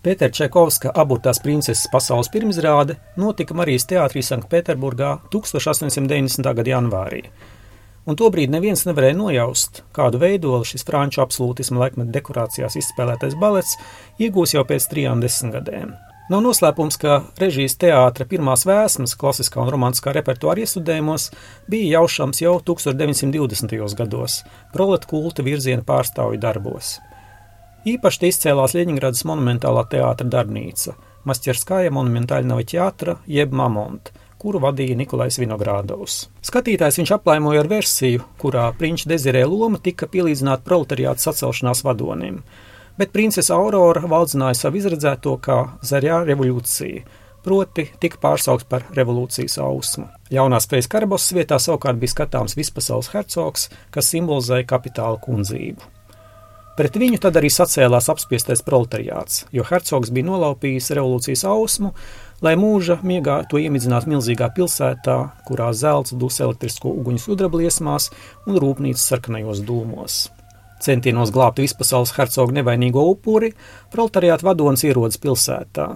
Pētera Čekovska aburtās princeses pasaules pirmizrāde notika Marijas teātrī Sanktpēterburgā 1890. gada janvārī. Un tobrīd neviens nevarēja nojaust, kādu veidolu šis franču absolūtisma laikmeta dekorācijās izspēlētais balets iegūs jau pēc trijām desmitgadēm. Nav noslēpums, ka režijas teātra pirmās vēsmas klasiskā un romantiskā repertuāra iestudējumos bija jaušams jau 1920. gados, proleta kulta virziena pārstāvju darbos. Īpaši izcēlās Ļeņingradas monumentālā teātra darbnīca, Masķerskāja monumentāļnava teātra jeb Mamonta, kuru vadīja Nikolais Vinogrādovs. Skatītājs viņš aplaimoja ar versiju, kurā prinča Dezirē loma tika pielīdzināta proletariāta sacelšanās vadonim, bet princese Aurora valdzināja savu izredzēto kā zaļā revolūcija, proti tika pārsaukts par revolūcijas ausmu. Jaunās spējas karabosas vietā savukārt bija skatāms vispasaules hercogs, kas simbolizēja kapitāla kundzību. Pret viņu tad arī sacēlās apspiestais proletariāts, jo hercogs bija nolaupījis revolūcijas ausmu, lai mūža miegā to iemidzinātu milzīgā pilsētā, kurā zelts dus elektrisko uguņu sudrabliesmās un rūpnīcas sarkanajos dūmos. Centienos glābt vispasaules hercoga nevainīgo upuri, proletariāta vadonis ierodas pilsētā.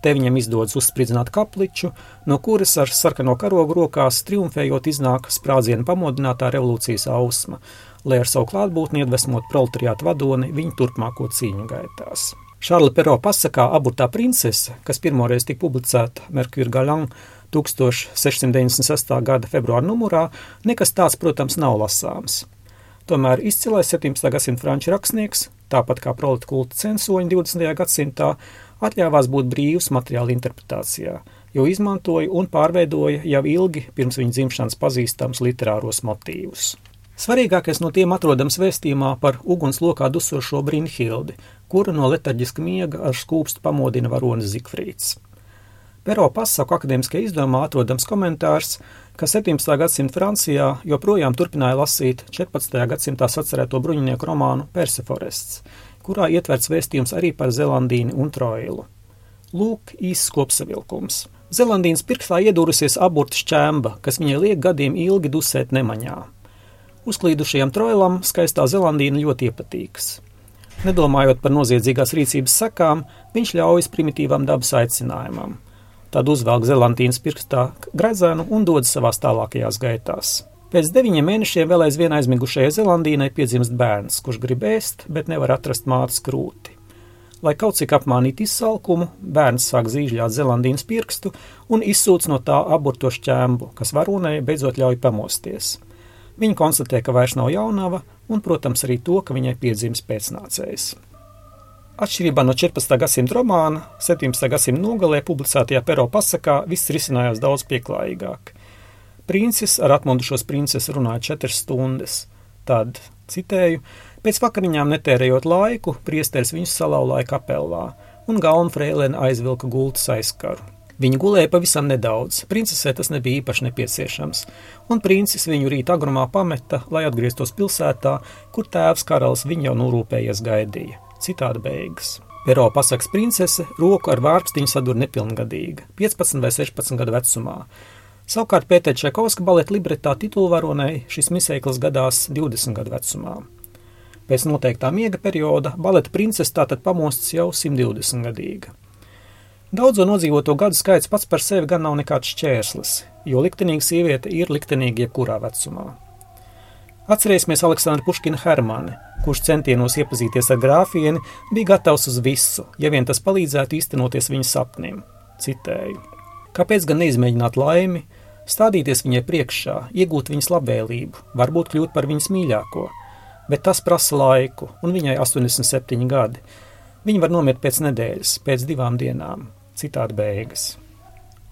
Te viņam izdodas uzspridzināt kapliču, no kuras ar sarkano karogu rokās triumfējot iznāk sprādzienu pamodinātā revolūcijas ausma – lai ar savu klātbūtni iedvesmot proletariātu vadoni viņu turpmāko cīņu gaitās. Šarla Pero pasakā Aburtā princese, kas pirmoreiz tika publicēta Merkūra Galan 1696. gada februāra numurā, nekas tāds, protams, nav lasāms. Tomēr izcilais 17. gadsimta franču rakstnieks, tāpat kā proleta kulta censoņi 20. gadsimtā, atļāvās būt brīvs materiāla interpretācijā, jo izmantoja un pārveidoja jau ilgi pirms viņa dzimšanas pazīstams literāros motīvus. Svarīgākais no tiem atrodams vēstījumā par ugunslokā dusošo Brīnhildi, kura no letarģiska miega ar skūpstu pamodina varonis Zikfrīds. Pero pasaku akadēmiskajā izdevumā atrodams komentārs, ka 17. gadsimta Francijā joprojām turpināja lasīt 14. gadsimtā sacerēto bruņinieku romānu Perseforests, kurā ietverts vēstījums arī par Zelandīnu un Troilu. Lūk, īsts kopsavilkums. Zelandīnas pirkstā iedūrusies aburta šķēmba, kas viņai liek gadiem ilgi dusēt nemaņā. Uzklīdušajam trojlam skaistā Zelandīna ļoti iepatīkas. Nedomājot par noziedzīgās rīcības sekām, viņš ļaujas primitīvam dabas aicinājumam. Tad uzvelk Zelandīnas pirkstā grezenu un dodas savās tālākajās gaitās. Pēc deviņiem mēnešiem vēl aizvien aizmigušajai Zelandīnai piedzimst bērns, kurš grib ēst, bet nevar atrast mātes krūti. Lai kaut cik apmānītu izsalkumu, bērns sāk zīžļāt Zelandīnas pirkstu un izsūc no tā aburto šķēmbu, kas varonai beidzot ļauj pamosties. Viņa konstatē, ka vairs nav jaunava, un, protams, arī to, ka viņai piedzimis pēcnācējs. Atšķirībā no 14. gadsimta romāna, 17. gadsimta nogalē publicētajā pero pasakā viss risinājās daudz pieklājīgāk. Princis ar atmodušos princesi runāja četras stundas. Tad, citēju, pēc vakariņām netērējot laiku, priesteris viņus salauzāja kapelā, un galvenā frēlēna aizvilka gultas aizkaru. Viņa gulēja pavisam nedaudz, princesē tas nebija īpaši nepieciešams, un princis viņu rīt agrumā pameta, lai atgrieztos pilsētā, kur tēvs karalis viņu jau norūpējies gaidīja. Citādi beigas. Pero pasakas princese roku ar vārpstiņu sadur nepilngadīga, 15 vai 16 gadu vecumā. Savukārt Pētera Čekovska baleta libretā titulvaronai šis misēklis gadās 20 gadu vecumā. Pēc noteiktā miega perioda baleta princese tātad pamostas jau 120 gadīga. Daudzo nodzīvoto gadu skaits pats par sevi gan nav nekāds šķērslis, jo liktenīga sieviete ir liktenīga jebkurā vecumā. Atcerēsimies Aleksandru Puškinu Hermani, kurš centienos iepazīties ar grāfieni, bija gatavs uz visu, ja vien tas palīdzētu īstenoties viņa sapnim. Citēju: Kāpēc gan neizmēģināt laimi, stādīties viņai priekšā, iegūt viņas labvēlību, varbūt kļūt par viņas mīļāko? Bet tas prasa laiku, un viņai 87 gadi. Viņa var nomirt pēc nedēļas, pēc divām dienām citādi beigas.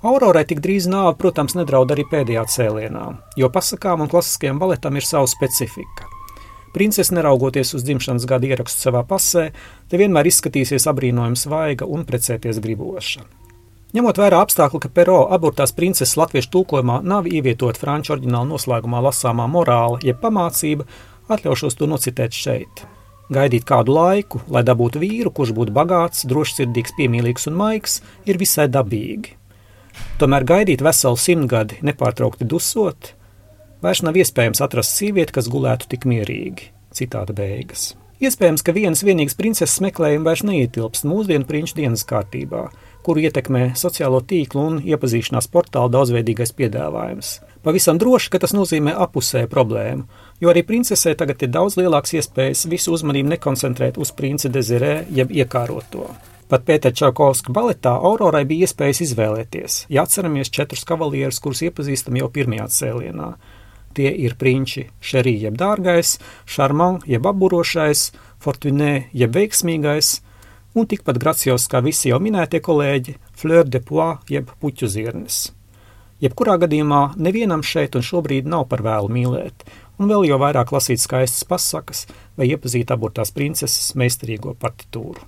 Aurorai tik drīz nāve, protams, nedraud arī pēdējā cēlienā, jo pasakām un klasiskajam baletam ir sava specifika. Princese, neraugoties uz dzimšanas gada ierakstu savā pasē, te vienmēr izskatīsies apbrīnojams svaiga un precēties griboša. Ņemot vērā apstākli, ka Pero abortās princeses latviešu tulkojumā nav ievietot franču oriģināla noslēgumā lasāmā morāla jeb pamācība, atļaušos to nocitēt šeit. Gaidīt kādu laiku, lai dabūtu vīru, kurš būtu bagāts, drošsirdīgs, piemīlīgs un maigs, ir visai dabīgi. Tomēr gaidīt veselu simtgadi, nepārtraukti dusot, vairs nav iespējams atrast sievieti, kas gulētu tik mierīgi. Citāta beigas. Iespējams, ka vienas vienīgas princeses meklējumi vairs neietilpst mūsdienu prinču dienas kārtībā, kuru ietekmē sociālo tīklu un iepazīšanās portāla daudzveidīgais piedāvājums. Pavisam droši, ka tas nozīmē apusēju problēmu, jo arī princesē tagad ir daudz lielāks iespējas visu uzmanību nekoncentrēt uz princi dezirē, jeb iekāroto. Pat Pētera Čakovska baletā Aurorai bija iespējas izvēlēties, ja atceramies četrus kavalierus, kurus iepazīstam jau pirmajā cēlienā. Tie ir prinči Šerī jeb dārgais, Šarman jeb apburošais, Fortunē jeb veiksmīgais, un tikpat gracios kā visi jau minētie kolēģi Fleur de Poix jeb puķu zirnis. Jebkurā gadījumā nevienam šeit un šobrīd nav par vēlu mīlēt, un vēl jau vairāk lasīt skaistas pasakas vai iepazīt aburtās princeses meistarīgo partitūru.